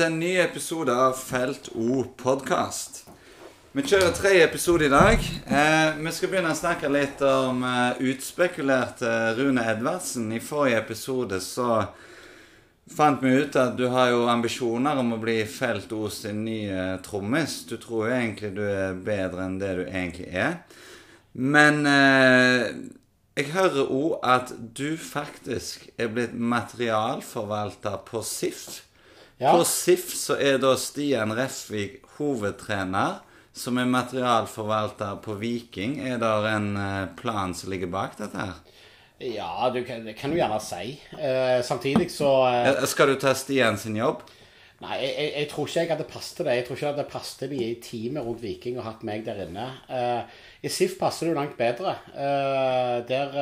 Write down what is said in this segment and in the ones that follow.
Til en ny episode av Felt O podkast. Vi kjører tre episoder i dag. Eh, vi skal begynne å snakke litt om eh, utspekulerte Rune Edvardsen. I forrige episode så fant vi ut at du har jo ambisjoner om å bli Felt O sin nye trommis. Du tror jo egentlig du er bedre enn det du egentlig er. Men eh, jeg hører òg at du faktisk er blitt materialforvalter på SIF. Ja. På SIF så er da Stian Refvik hovedtrener, som er materialforvalter på Viking. Er det en eh, plan som ligger bak dette her? Ja, du det kan du gjerne si. Eh, samtidig så eh, Eh, Skal du ta Stian sin jobb? Nei, jeg, jeg, tror ikke jeg hadde passet det. Jeg tror ikke det hadde passet i teamet rundt Viking og hatt meg der inne. Eh, I SIF passer det jo langt bedre. Eh, der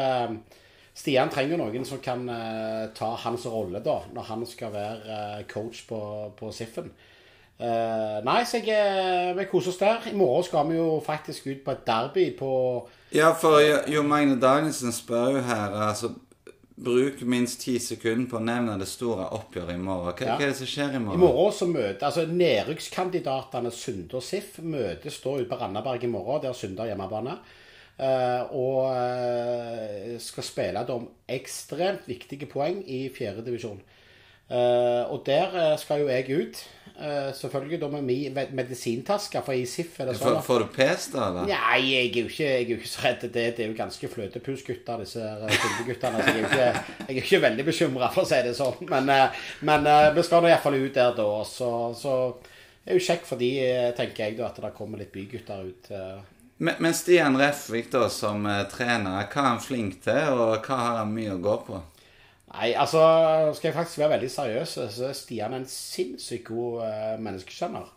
Stian trenger noen som kan uh, ta hans rolle da, når han skal være uh, coach på, på SIF-en. Eh, nei, så jeg, vi koser oss der. I morgen skal vi jo faktisk ut på et derby på Ja, for Jo- Magne Dagensen spør jo her altså Bruk minst ti sekunder på å nevne det store oppgjøret i morgen. Hva, Ja. hva er det som skjer i morgen? I morgen så møter altså Nedrykkskandidatene Sunde og SIF møtes da ute på Randaberg i morgen, der Sunde har hjemmebane. Eh, og eh, skal spille da om ekstremt viktige poeng i fjerde divisjon. Eh, og der skal jo jeg ut. selvfølgelig da med min medisintaske, for i SIF er det sånn Får, du pes, da? eller? Nei, jeg er jo ikke, jeg er jo ikke så redd det. Det er jo ganske fløtepusgutter, disse Sunde-guttene. Så jeg er jo ikke, jeg er ikke veldig bekymra, for å si det sånn. Men, men vi skal nå iallfall ut der da. Så, så det er jo kjekt for de, tenker jeg, da, at det kommer litt bygutter ut. Men, Stian Refvik, da, som eh, trener, hva er han flink til, og hva har han mye å gå på? Nei, altså skal jeg faktisk være veldig seriøs, så er Stian en sinnssykt god uh, menneskeskjønner.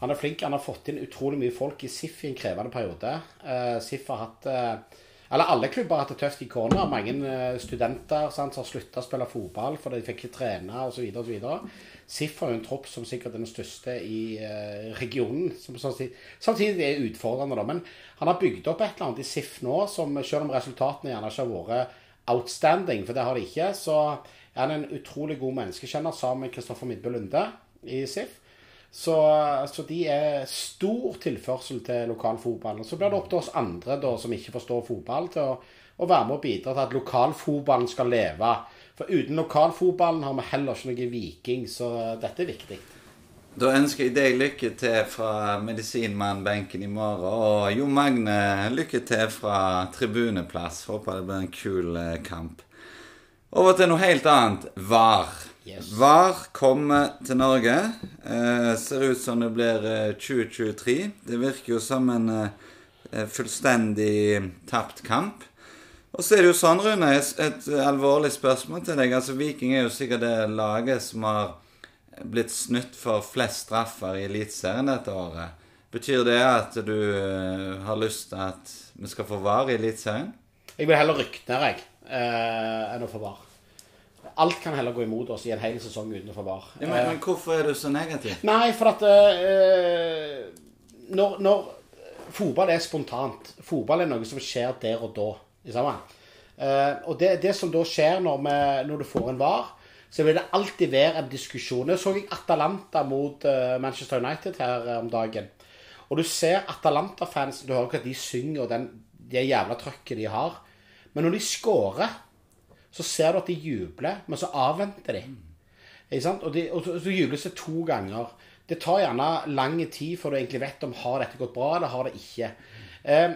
Han er flink. Han har fått inn utrolig mye folk i SIF i en krevende periode. Uh, SIF har hatt uh, Eller alle klubber har hatt det tøft i korona. Mange eh, studenter sant, har slutta å spille fotball fordi de fikk ikke trene osv. SIF har jo en tropp som sikkert er den største i eh, regionen. Som, samtidig, samtidig er utfordrende, da. Men han har bygd opp et eller annet i SIF nå som selv om resultatene gjerne ikke har vært outstanding, for det har de ikke, så er han en utrolig god menneskekjenner sammen med Kristoffer Midtbø Lunde i SIF. Så, så de er stor tilførsel til lokalfotballen. Og så blir det opp til oss andre da, som ikke forstår fotball, til å, å være med og bidra til at lokalfotballen skal leve. For uten lokalfotballen har vi heller ikke noe Viking, så dette er viktig. Da ønsker jeg deg lykke til fra medisinmannbenken i morgen. Og Jo Magne, lykke til fra tribuneplass. Håper det blir en kul eh, kamp. Over til noe helt annet. VAR. Yes. VAR kommer til Norge. Eh, ser ut som det blir eh, 2023. Det virker jo som en eh, fullstendig tapt kamp. Og så er det jo sånn, Rune, et, alvorlig spørsmål til deg. Altså, Viking er jo sikkert det laget som har blitt snytt for flest straffer i Eliteserien dette året. Betyr det at du eh, har lyst til at vi skal få VAR i Eliteserien? Jeg vil heller rykke ned, jeg, eh, enn å få VAR. Alt kan heller gå imot oss i en hel sesong uten å få VAR. Ja, men, men hvorfor er du så negativ? Nei, for at eh, når, når Fotball er spontant. Fotball er noe som skjer der og da. Sant? Eh, og det, det som da skjer når, vi, når du får en VAR, så vil det alltid være en diskusjon. Jeg så jeg Atalanta mot eh, Manchester United her eh, om dagen. Og du ser Atalanta-fansen, du hører hva de synger, og den, det jævla trøkket de har. Men når de scorer, så ser du at de jubler, men så avventer de. Og, de, og så, jubles det to ganger. Det tar gjerne lang tid før du egentlig vet om har dette gått bra eller har det ikke. Eh,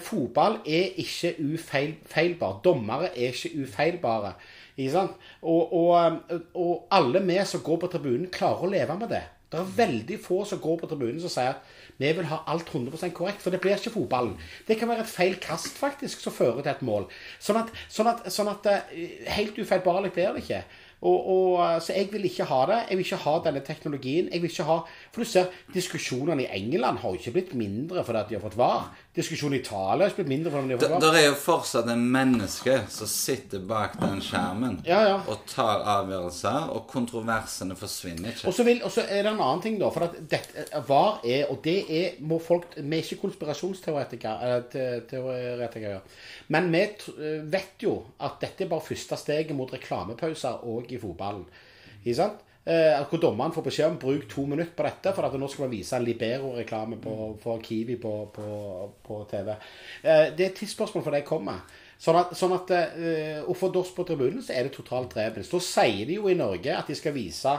fotball er ikke ufeilbar. Dommere er ikke ufeilbare. Ikke? Og, og, eh, og alle vi som går på tribunen, klarer å leve med det. Det er veldig få som går på tribunen som sier at vi vil ha alt 100% korrekt, for det blir ikke fotballen. Det kan være et feil kast faktisk som fører til et mål. Sånn at, sånn at, sånn at eh, helt ufeilbarlig er det ikke. Og, og, så jeg vil ikke ha det. Jeg vil ikke ha denne teknologien. Jeg vil ikke ha, For du ser, diskusjonene i England har jo ikke blitt mindre fordi de har fått VAR. Diskusjonen i Italia har ikke blitt mindre fordi de har fått Det VAR. er jo fortsatt en menneske som sitter bak den skjermen Ja, ja. og tar avgjørelser, og kontroversene forsvinner ikke. Og så, og er det en annen ting, da. For at dette, VAR er Og det er må folk Vi er ikke konspirasjonsteoretikere, teoretikere. Men vi vet jo at dette er bare første steget mot reklamepauser òg i fotballen. Ikke sant? Eh, hvor dommeren får beskjed om bruk to minutter på dette, for at nå skal vi vise Libero-reklame for Kiwi på, på, på TV. Eh, det er et tidsspørsmål for det kommer. Sånn at, sånn at eh, Og for oss på tribunen så er det totalt drepens. Da sier de jo i Norge at de skal vise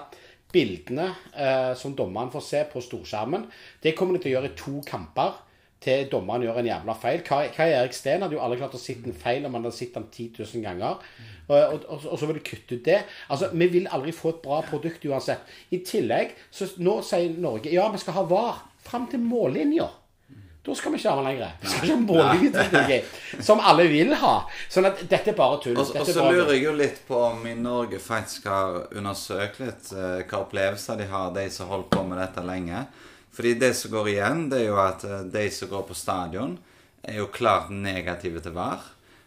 bildene eh, som dommeren får se på storskjermen. Det kommer de til å gjøre i to kamper til dommeren gjør en jævla feil. Kai, Kai Erik Steen hadde jo aldri klart å sitte en feil om han hadde sett den 10 000 ganger. Og, og, og, og så vil du kutte ut det. Altså, Vi vil aldri få et bra produkt uansett. I tillegg så nå sier Norge ja, vi skal ha VAR fram til mållinja. Da skal vi ikke ha den lenger. Vi skal ikke ha mållinje, Som alle vil ha. Sånn at dette er bare tull. Og og så lurer jeg jo litt på om i Norge faktisk har undersøkt litt eh, hva opplevelser de har, de som holder på med dette lenge. Fordi det som går igjen, det er jo at eh, de som går på stadion, er jo klart negative til VAR.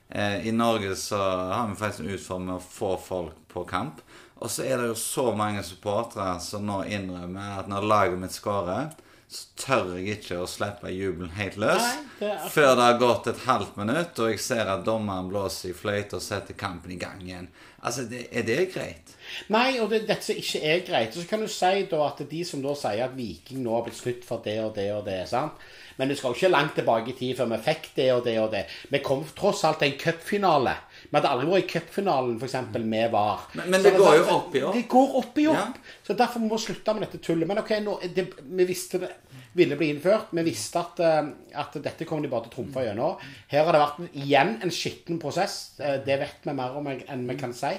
Eh, I Norge så har vi faktisk en utfordring med å få folk på kamp. Og så er det jo så mange supportere som nå innrømmer at når laget mitt skårer, så tør jeg ikke å slippe jubelen helt løs Nei, det før det har gått et halvt minutt, og jeg ser at dommeren blåser i fløyte og setter kampen i gang igjen. Altså, det, er det greit? Nei, og det, dette som ikke er greit. Og så kan du si da at de som da sier at Viking nå har blitt snytt for det og det og det, sant? Men det skal jo ikke langt tilbake i tid før vi fikk det og det og det. Vi kom tross alt til en cupfinale. Vi hadde aldri vært i cupfinalen f.eks. med VAR. Men- men det, det går jo opp i opp. Det går opp i opp. Ja. Så derfor må vi slutte med dette tullet. Men ok, nå, det, vi visste det ville bli innført. Vi visste at, eh, at dette kom de bare til å trumfe gjennom. Her har det vært igjen en skitten prosess. Eh, Det vet vi mer om enn vi kan si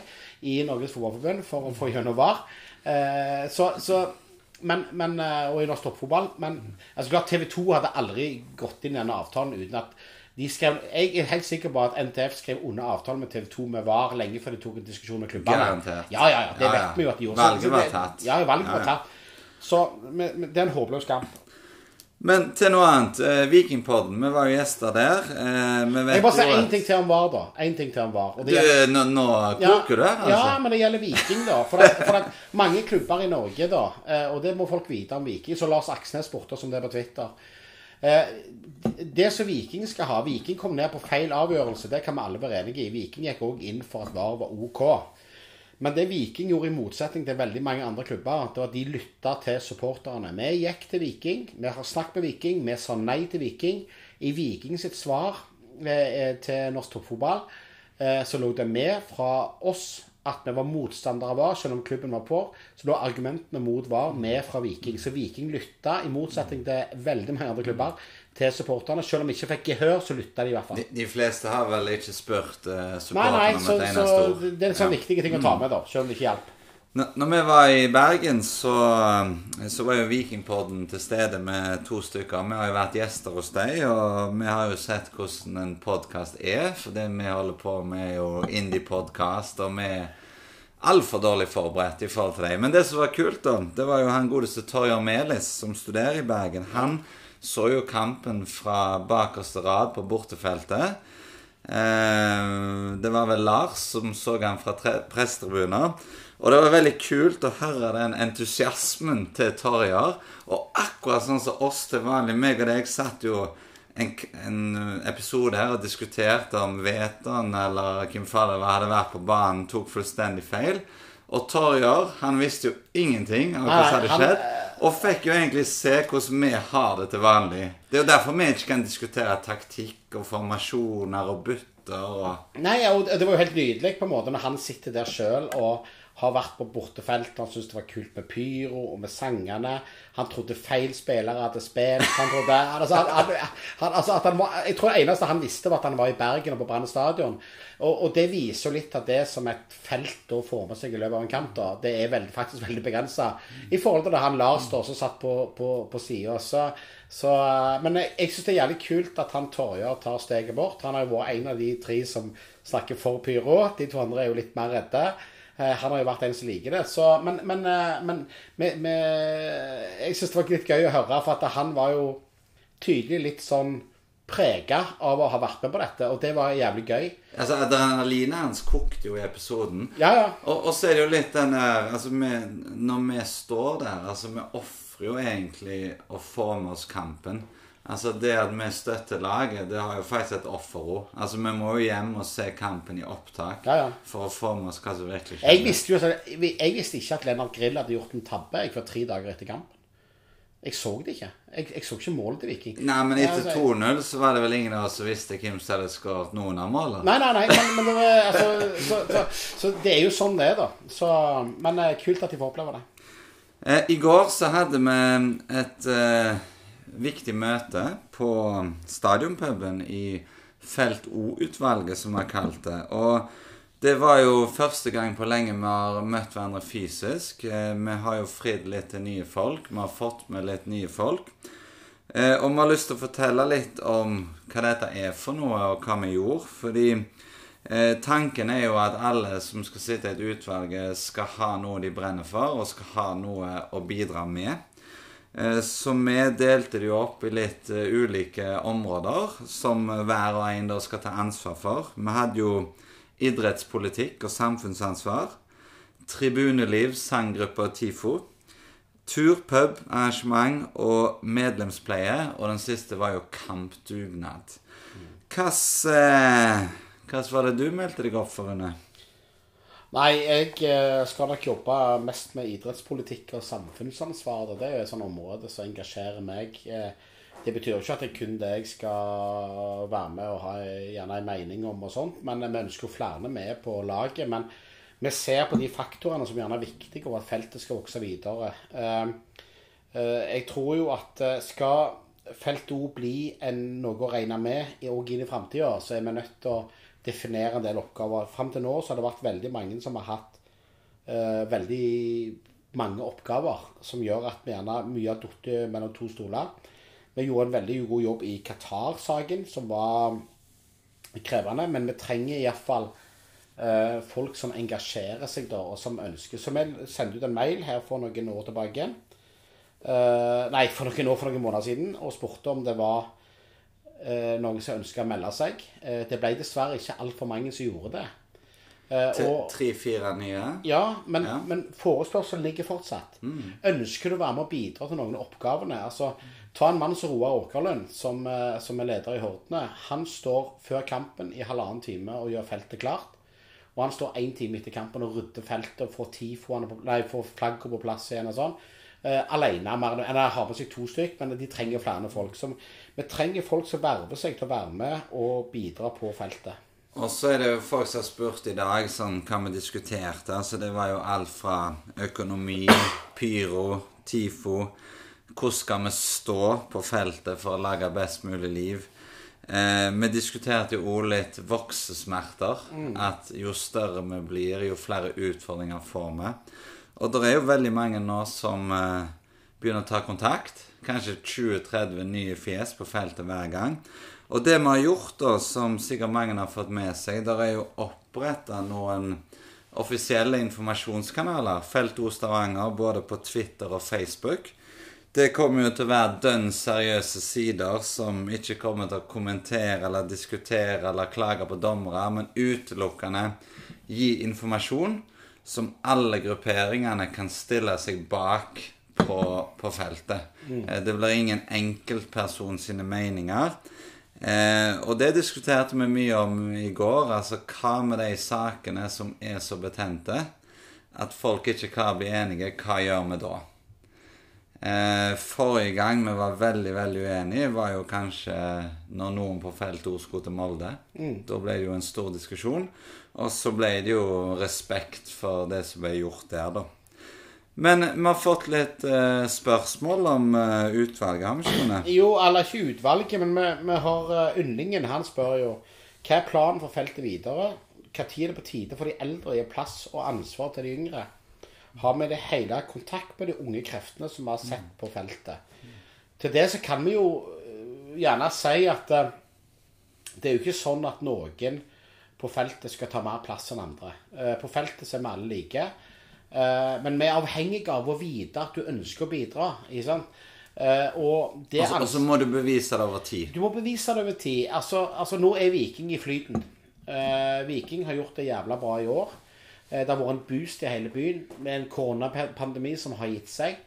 i Norges Fotballforbund for å få gjennom VAR. Eh, Så, så men, men, og i norsk toppfotball. Men altså, TV 2 hadde aldri gått inn i denne avtalen uten at skrev, Jeg er helt sikker på at NTF skrev under avtalen med TV 2 med VAR lenge før de tok en diskusjon med klubbene. Garantert. Ja, ja, ja, det Ja, ja. vet vi jo at de gjorde. Valget var tatt. Ja, valget var tatt. Så men, men det er en håpløs kamp. Men til noe annet. Eh, Vikingpodden, vi var jo gjester der. Eh, Jeg bare sier jo én ting til om VAR, da. En ting til om VAR. Og det gjelder- nå, nå Ja, koker du, altså. Ja, men det gjelder Viking, da. For, at, for at mange klubber i Norge, da, eh, og det må folk vite om Viking, så Lars Aksnes spurte oss om det på Twitter. Eh, Det som Viking skal ha Viking kom ned på feil avgjørelse, det kan vi alle være enige i. Viking gikk òg inn for at VAR var OK. Men det Viking gjorde, i motsetning til veldig mange andre klubber, det var at de lytta til supporterne. Vi gikk til Viking, vi har snakket med Viking, vi sa nei til Viking. I Viking sitt svar eh, til norsk toppfotball eh, så lå det med fra oss at vi var motstandere av VAR, selv om klubben var på. Så da argumentene mot VAR med fra Viking. Så Viking lytta, i motsetning til veldig mange andre klubber, til supporterne. Selv om de ikke fikk gehør, så lytta de i hvert fall. De, de fleste har vel ikke spurt uh, supporterne om et eneste ord. det er en sånn Ja. viktig ting å ta med, da, selv om det ikke hjalp. Når vi var i Bergen, så, så var jo Vikingpodden til stede med to stykker. Vi har jo vært gjester hos deg, og vi har jo sett hvordan en podkast er. For det vi holder på med, er jo indie-podkast, og vi er altfor dårlig forberedt i forhold til deg. Men det som var kult, da, det var jo han godeste Torjar Melis, som studerer i Bergen. Han så jo kampen fra bakerste rad på bortefeltet. Eh, det var vel Lars som så han fra pressetribuner. Og det var veldig kult å høre den entusiasmen til Torjar. Og akkurat sånn som oss til vanlig, meg og deg satt jo en, en episode her og diskuterte om Veton eller Kim Faller hadde vært på banen, tok fullstendig feil. Og Torjar han visste jo ingenting av hva som hadde skjedd. Og fikk jo egentlig se hvordan vi har det til vanlig. Det er jo derfor vi ikke kan diskutere taktikk og formasjoner og bytter og Nei, og det var jo helt nydelig på en måte når han sitter der sjøl og har vært på bortefelt. Han syntes det var kult med pyro og med sangene. Han trodde feil spillere hadde spilt. Han trodde, altså, han, han, altså, var, jeg tror det eneste han visste, var at han var i Bergen og på Brann stadion. Og, og det viser jo litt at det som et felt da får med seg i løpet av en kamp. da. Det er veldig, faktisk veldig begrensa i forhold til det han Lars da, også satt på, på, på sida. Så, så, men jeg, jeg syns det er jævlig kult at han Torjar tar steget bort. Han har jo vært en av de tre som snakker for pyro. De to andre er jo litt mer redde. Eh, Han har jo vært en som liker det. Så, men men, eh, men med, med, jeg syns det var litt gøy å høre, for at han var jo tydelig litt sånn prega av å ha vært med på dette, og det var jævlig gøy. Altså, Adrenalinet hans kokte jo i episoden. Ja, ja. Og, og så er det jo litt den der altså vi, Når vi står der altså Vi ofrer jo egentlig å få med oss kampen. Altså Det at vi støtter laget, det har jo faktisk et offerord. Altså Vi må jo hjem og se kampen i opptak Ja, ja. for å få med oss hva som virkelig Jeg visste jo altså, jeg visste ikke at Lennart Grill hadde gjort en tabbe jeg, for tre dager etter kampen. Jeg så det ikke. Jeg, jeg så ikke målet til Viking. Nei, men Ja, etter altså, 2-0 så var det vel ingen av oss som visste hvem som hadde skåret noen av målene. Nei, nei, nei, men, men det var, altså, så, så, så det er jo sånn det er, da. Så, men eh, kult at de får oppleve det. Eh, I går så hadde vi et eh, viktig møte på stadionpuben i Felt O-utvalget, som vi har kalt det. Og det var jo første gang på lenge vi har møtt hverandre fysisk. Eh, vi har jo fridd litt til nye folk. Vi har fått med litt nye folk. Eh, og vi har lyst til å fortelle litt om hva dette er for noe, og hva vi gjorde. Fordi eh, tanken er jo at alle som skal sitte i et utvalg, skal ha noe de brenner for, og skal ha noe å bidra med. Eh, Så vi delte det jo opp i litt eh, ulike områder, som hver og en da skal ta ansvar for. Vi hadde jo idrettspolitikk og samfunnsansvar. Tribuneliv, sanggruppe og TIFO. Tur, pub, arrangement og medlemspleie. Og den siste var jo kampdugnad. Hva var det du meldte deg opp for, Rune? Nei, jeg eh, skal nok jobbe mest med idrettspolitikk og samfunnsansvar. Det er jo et sånt område som engasjerer meg. Eh, Det betyr jo ikke at det er kun det jeg skal være med og ha gjerne en mening om og sånt, men vi ønsker jo flere med på laget. Men vi ser på de faktorene som gjerne er viktige og at feltet skal vokse videre. Eh, Jeg tror jo at skal feltet òg bli en, noe å regne med òg inn i framtida, så er vi nødt til å definere en del oppgaver. Fram til nå så har det vært veldig mange som har hatt eh, veldig mange oppgaver, som gjør at vi gjerne mye har falt mellom to stoler. Vi gjorde en veldig god jobb i Qatar-saken, som var krevende, men vi trenger iallfall uh, folk som engasjerer seg da, og som ønsker. Så vi sendte ut en mail her for noen år tilbake. Eh, nei, for noen år, for noen måneder siden, og spurte om det var eh, noen som ønska å melde seg. Eh, det ble dessverre ikke altfor mange som gjorde det. Eh, og, tre-fire nye? ja, men, Ja. men forespørselen ligger fortsatt. Ønsker du å være med å bidra til noen av oppgavene? Altså, Ta en mann som Roar Åkerlund, som, eh, som er leder i Hordene. Han står før kampen i halvannen time og gjør feltet klart. Og han står én time etter kampen og rydder feltet og får, får flagget på plass igjen og sånn. Eh, alene. Mer, eller har med seg to stykk, men de trenger flere folk. Som, vi trenger folk som verver seg til å være med og bidra på feltet. Og så er det jo folk som har spurt i dag sånn, hva vi diskuterte. Altså, det var jo alt fra økonomi, pyro, TIFO Hvordan skal vi stå på feltet for å lage best mulig liv? Eh, vi diskuterte jo også litt voksesmerter. At jo større vi blir, jo flere utfordringer får vi. Og det er jo veldig mange nå som eh, begynner å ta kontakt. Kanskje 20-30 nye fjes på feltet hver gang. Og det vi har gjort, da, som sikkert mange har fått med seg, der er jo oppretta noen offisielle informasjonskanaler. Felt O Stavanger, både på Twitter og Facebook. Det kommer jo til å være dønn seriøse sider som ikke kommer til å kommentere eller diskutere eller klage på dommere, men utelukkende gi informasjon som alle grupperingene kan stille seg bak på, på feltet. Mm. Det blir ingen enkeltperson sine meninger. Eh, og det diskuterte vi mye om i går. Altså hva med de sakene som er så betente at folk ikke kan bli enige? Hva gjør vi da? Eh, forrige gang vi var veldig veldig uenige, var jo kanskje når noen på felt O skulle til Molde. Da ble det jo en stor diskusjon. Og så ble det jo respekt for det som ble gjort der, da. Men vi har fått litt eh, spørsmål om eh, utvalget, har vi ikke det? Jo, eller ikke utvalget, men vi, vi har uh, Yndlingen. Han spør jo hva er planen for feltet videre? Når er det på tide for de eldre å gi plass og ansvar til de yngre? Har vi det hele kontakt med de unge kreftene som vi har sett på feltet? Til det så kan vi jo øh, gjerne si at øh, det er jo ikke sånn at noen på feltet skal ta mer plass enn andre. Eh, På feltet er vi alle like. Eh, Men vi er avhengige av å vite at du ønsker å bidra. Ikke sant? Eh, Og det så- og må du bevise det over tid. du må bevise det over tid. Altså, altså Nå er Viking i flyten. Eh, Viking har gjort det jævla bra i år. Eh, det har vært en boost i hele byen med en koronapandemi som har gitt seg.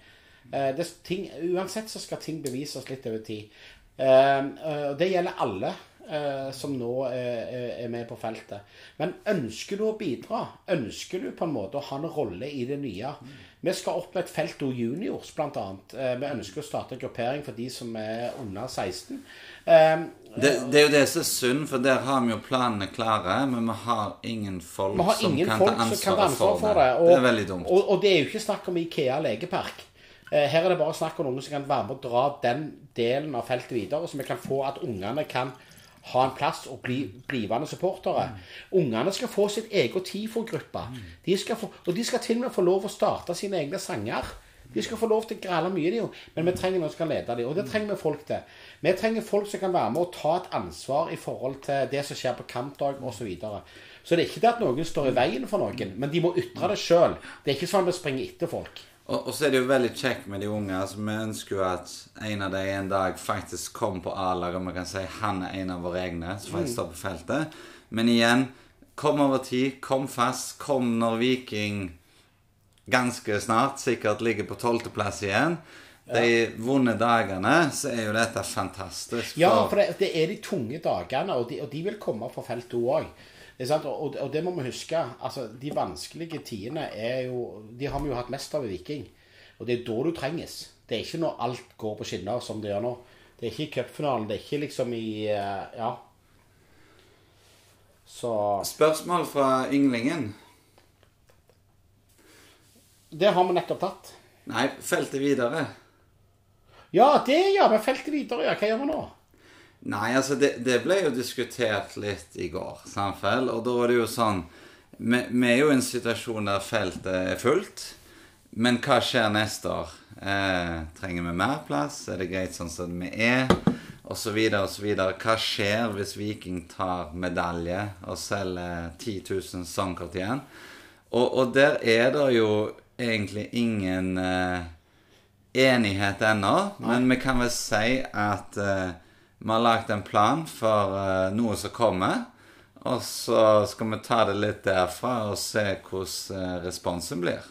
Eh, ting, uansett så skal ting bevises litt over tid. Eh, og det gjelder alle eh, som nå er, er- med på feltet. Men ønsker du å bidra? Ønsker du på en måte å ha en rolle i det nye? Vi skal opp med et felt o juniors, annet. Eh, vi ønsker å starte gruppering for de som er under 16. Eh, Det, det er jo det som er synd, for der har vi jo planene klare, men vi har ingen folk har som ingen kan folk ta som kan ta ansvaret for, det. det. Det er veldig dumt. Og, og det er jo ikke snakk om Ikea legepark. Eh, Her er det bare snakk om noen som kan være med å dra den delen av feltet videre, så vi kan få at ungene kan ha en plass og bli blivende supportere. Ungene skal få sitt eget TIFO-gruppe. Mm. Og de skal til og med få lov å starte sine egne sanger. De skal få lov til å grale mye, de jo. Men vi trenger noen som kan lede dem. Og det trenger vi folk til. Vi trenger folk som kan være med og ta et ansvar i forhold til det som skjer på kampdag osv. Så, videre. så det er ikke det at noen står i veien for noen, men de må ytre det sjøl. Det er ikke sånn at vi springer etter folk. Og, og så er det jo veldig kjekt med de unge. altså Vi ønsker jo at en av dem en dag faktisk kommer på A-laget, og vi kan si han er en av våre egne som faktisk står på feltet. Men igjen, kom over tid, kom fast. Kom når Viking ganske snart sikkert ligger på tolvteplass igjen. De vonde dagene, så er jo dette fantastisk. Ja, for det, det er de tunge dagene, og de, og de vil komme på feltet òg. Og, og, det må vi huske. altså De vanskelige tidene er jo De har vi jo hatt mest av i Viking. Og det er da du trenges. Det er ikke når alt går på skinner som det gjør nå. Det er ikke i cupfinalen. Det er ikke liksom i eh, Ja. Så Spørsmål fra ynglingen? Det har vi nettopp tatt. Nei, feltet videre. Ja, det gjør vi. Feltet videre, ja. Hva gjør vi nå? Nei, altså det, det ble jo diskutert litt i går, samfell, Og da var det jo sånn vi, vi er jo i en situasjon der feltet er fullt. Men hva skjer neste år? Eh, trenger vi mer plass? Er det greit sånn som vi er? Og så videre og så videre. Hva skjer hvis Viking tar medalje og selger 10 000 songkort igjen? Og, og der er det jo egentlig ingen eh, enighet ennå. Men vi kan vel si at eh, vi har lagt en plan for uh, noe som kommer. Og så skal vi ta det litt derfra og se hvordan eh, responsen blir.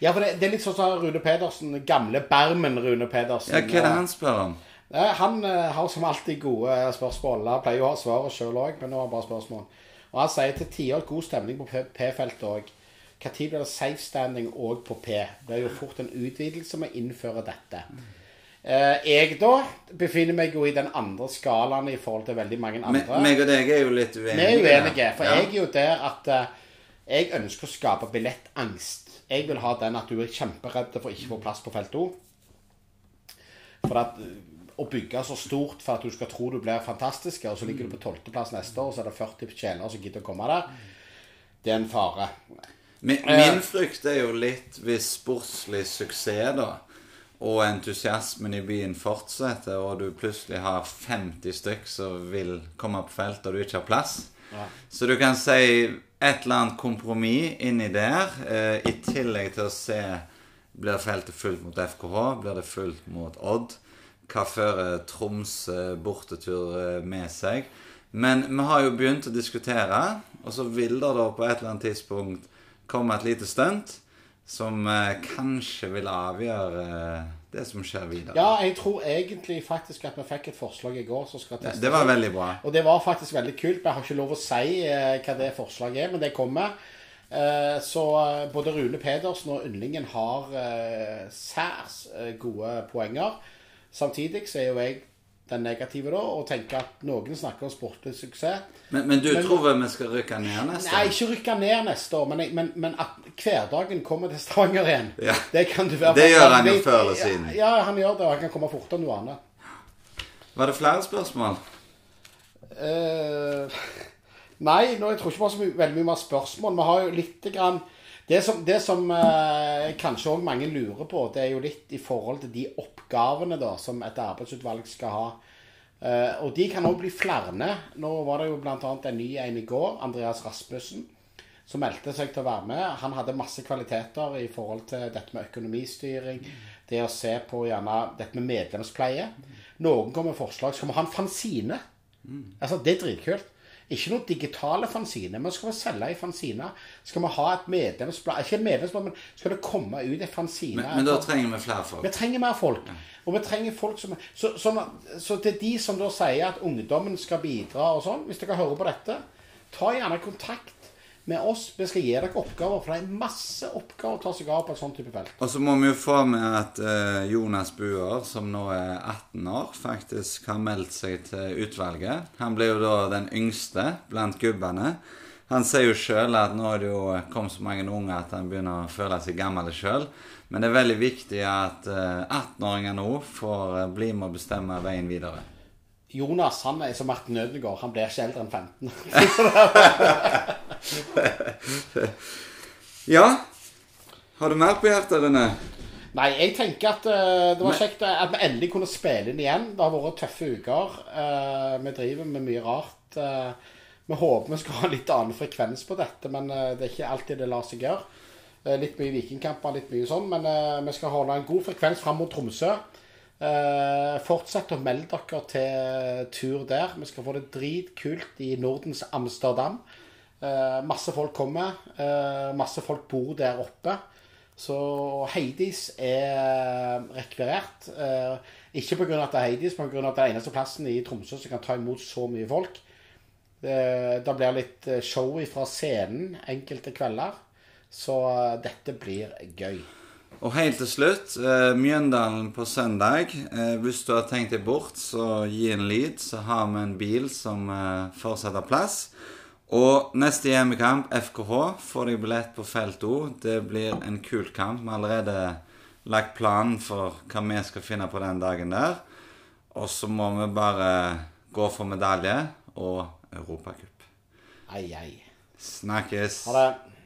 Ja, for det, det er litt sånn som Rune Pedersen, gamle Bermen Rune Pedersen. Ja, Hva er det han spør om? Eh, Han eh, har som alltid gode eh, spørsmål. Han pleier å ha svaret sjøl òg, men nå har han bare spørsmål. Og han sier til tider god stemning på P-feltet òg. Når blir det safe standing òg på P? Det er jo fort en utvidelse med å innføre dette. Eh, jeg da befinner meg jo i den andre skalaen i forhold til veldig mange Me, andre. meg og deg er jo litt Vi uenige. er uenige, for Ja. jeg er jo der at eh, jeg ønsker å skape billettangst. Jeg vil ha den at du er kjemperedd for ikke å få plass på felt O. For at eh, å bygge så stort for at du skal tro du blir fantastisk, og så ligger du på tolvteplass neste år, og så er det 40 tjenere som gidder å komme der, det er en fare. Min, min frykt er jo litt hvis sportslig suksess, da, og entusiasmen i byen fortsetter, og du plutselig har 50 stykk som vil komme på felt, og du ikke har plass. Ja. Så du kan si et eller annet kompromiss inni der, eh, i tillegg til å se Blir feltet fullt mot FKH? Blir det fullt mot Odd? Hva fører Troms bortetur eh, med seg? Men vi har jo begynt å diskutere, og så vil det da på et eller annet tidspunkt komme et lite stunt som eh, kanskje vil avgjøre eh, det som skjer videre. Ja, jeg tror egentlig faktisk at vi fikk et forslag i går som skal testes. Det var veldig bra. Og det var faktisk veldig kult. Jeg har ikke lov å si eh, hva det forslaget er, men det kommer. Eh, så eh, både Rune Pedersen og Yndlingen har eh, særs gode poenger. Samtidig så er jo jeg den negative da, og tenke at noen snakker om sportlig suksess. Men, men du Men- tror vel vi skal rykke ned neste år? Nei, ikke rykke ned neste år, men, men, men at hverdagen kommer til Stavanger igjen. Ja. Det kan du være Det gjør han jo før eller siden. Ja, han gjør det, og han kan komme fortere enn noe annet. Var det flere spørsmål? Uh, nei, nå, jeg tror ikke vi har så mye, veldig mye mer spørsmål. Vi har jo litt grann Det som, det som uh, kanskje òg mange lurer på, det er jo litt i forhold til de oppgavene da, som et arbeidsutvalg skal ha. Eh, og de kan òg bli flere. Nå var det jo bl.a. en ny en i går, Andreas Rasmussen, som meldte seg til å være med. Han hadde masse kvaliteter i forhold til dette med økonomistyring, det å se på gjerne dette med medlemspleie. Noen kommer med forslag. Så kommer han fanzine? Altså, Det er dritkult. Ikke noe digitale fanzine. Vi skal selge i fanzine. Skal vi ha et medlemsblad Ikke et medlemsblad, men skal det komme ut en fanzine? Men, men da trenger vi flere folk. Vi trenger mer folk. Og vi trenger folk som så, så, så til de som da sier at ungdommen skal bidra og sånn, hvis dere hører på dette, ta gjerne kontakt med oss. Vi skal gi dere oppgaver, for det er masse oppgaver å ta seg av på et sånt type felt. Og så må vi jo få med at uh, Jonas Buer, som nå er 18 år, faktisk har meldt seg til utvalget. Han blir jo da den yngste blant gubbene. Han sier jo sjøl at nå er det jo kommet så mange unge at han begynner å føle seg gammel sjøl. Men det er veldig viktig at eh, 18-åringer nå får eh, bli med å bestemme veien videre. Jonas han er som Martin Ødegaard. Han blir ikke eldre enn 15. Ja? Har du mer på hjertet, Rune? Nei, jeg tenker at uh, det var kjekt at vi endelig kunne spille inn igjen. Det har vært tøffe uker. Uh, vi driver med mye rart. Uh, vi håper vi skal ha litt annen frekvens på dette, men eh, det er ikke alltid det lar seg gjøre. Eh, litt mye vikingkamper, litt mye sånn, men eh, vi skal holde en god frekvens fram mot Tromsø. Eh, fortsett å melde dere til tur der. Vi skal få det dritkult i Nordens Amsterdam. Eh, masse folk kommer. Eh, masse folk bor der oppe. Så Heidis er rekvirert. Eh, ikke pga. at det er Heidis, men pga. at det er eneste plassen i Tromsø som kan ta imot så mye folk. Det, det blir litt eh, show fra scenen enkelte kvelder. Så eh, dette blir gøy. Og helt til slutt, eh, Mjøndalen på søndag. Eh, hvis du har tenkt deg bort, så gi en lyd, så har vi en bil som eh, fortsetter plass. Og neste hjemmekamp, FKH, får deg billett på felt O. Det blir en kul kamp. Vi har allerede lagt planen for hva vi skal finne på den dagen der. Og så må vi bare gå for medalje og Europacup. Ai, ai. Snakkes. Ha det.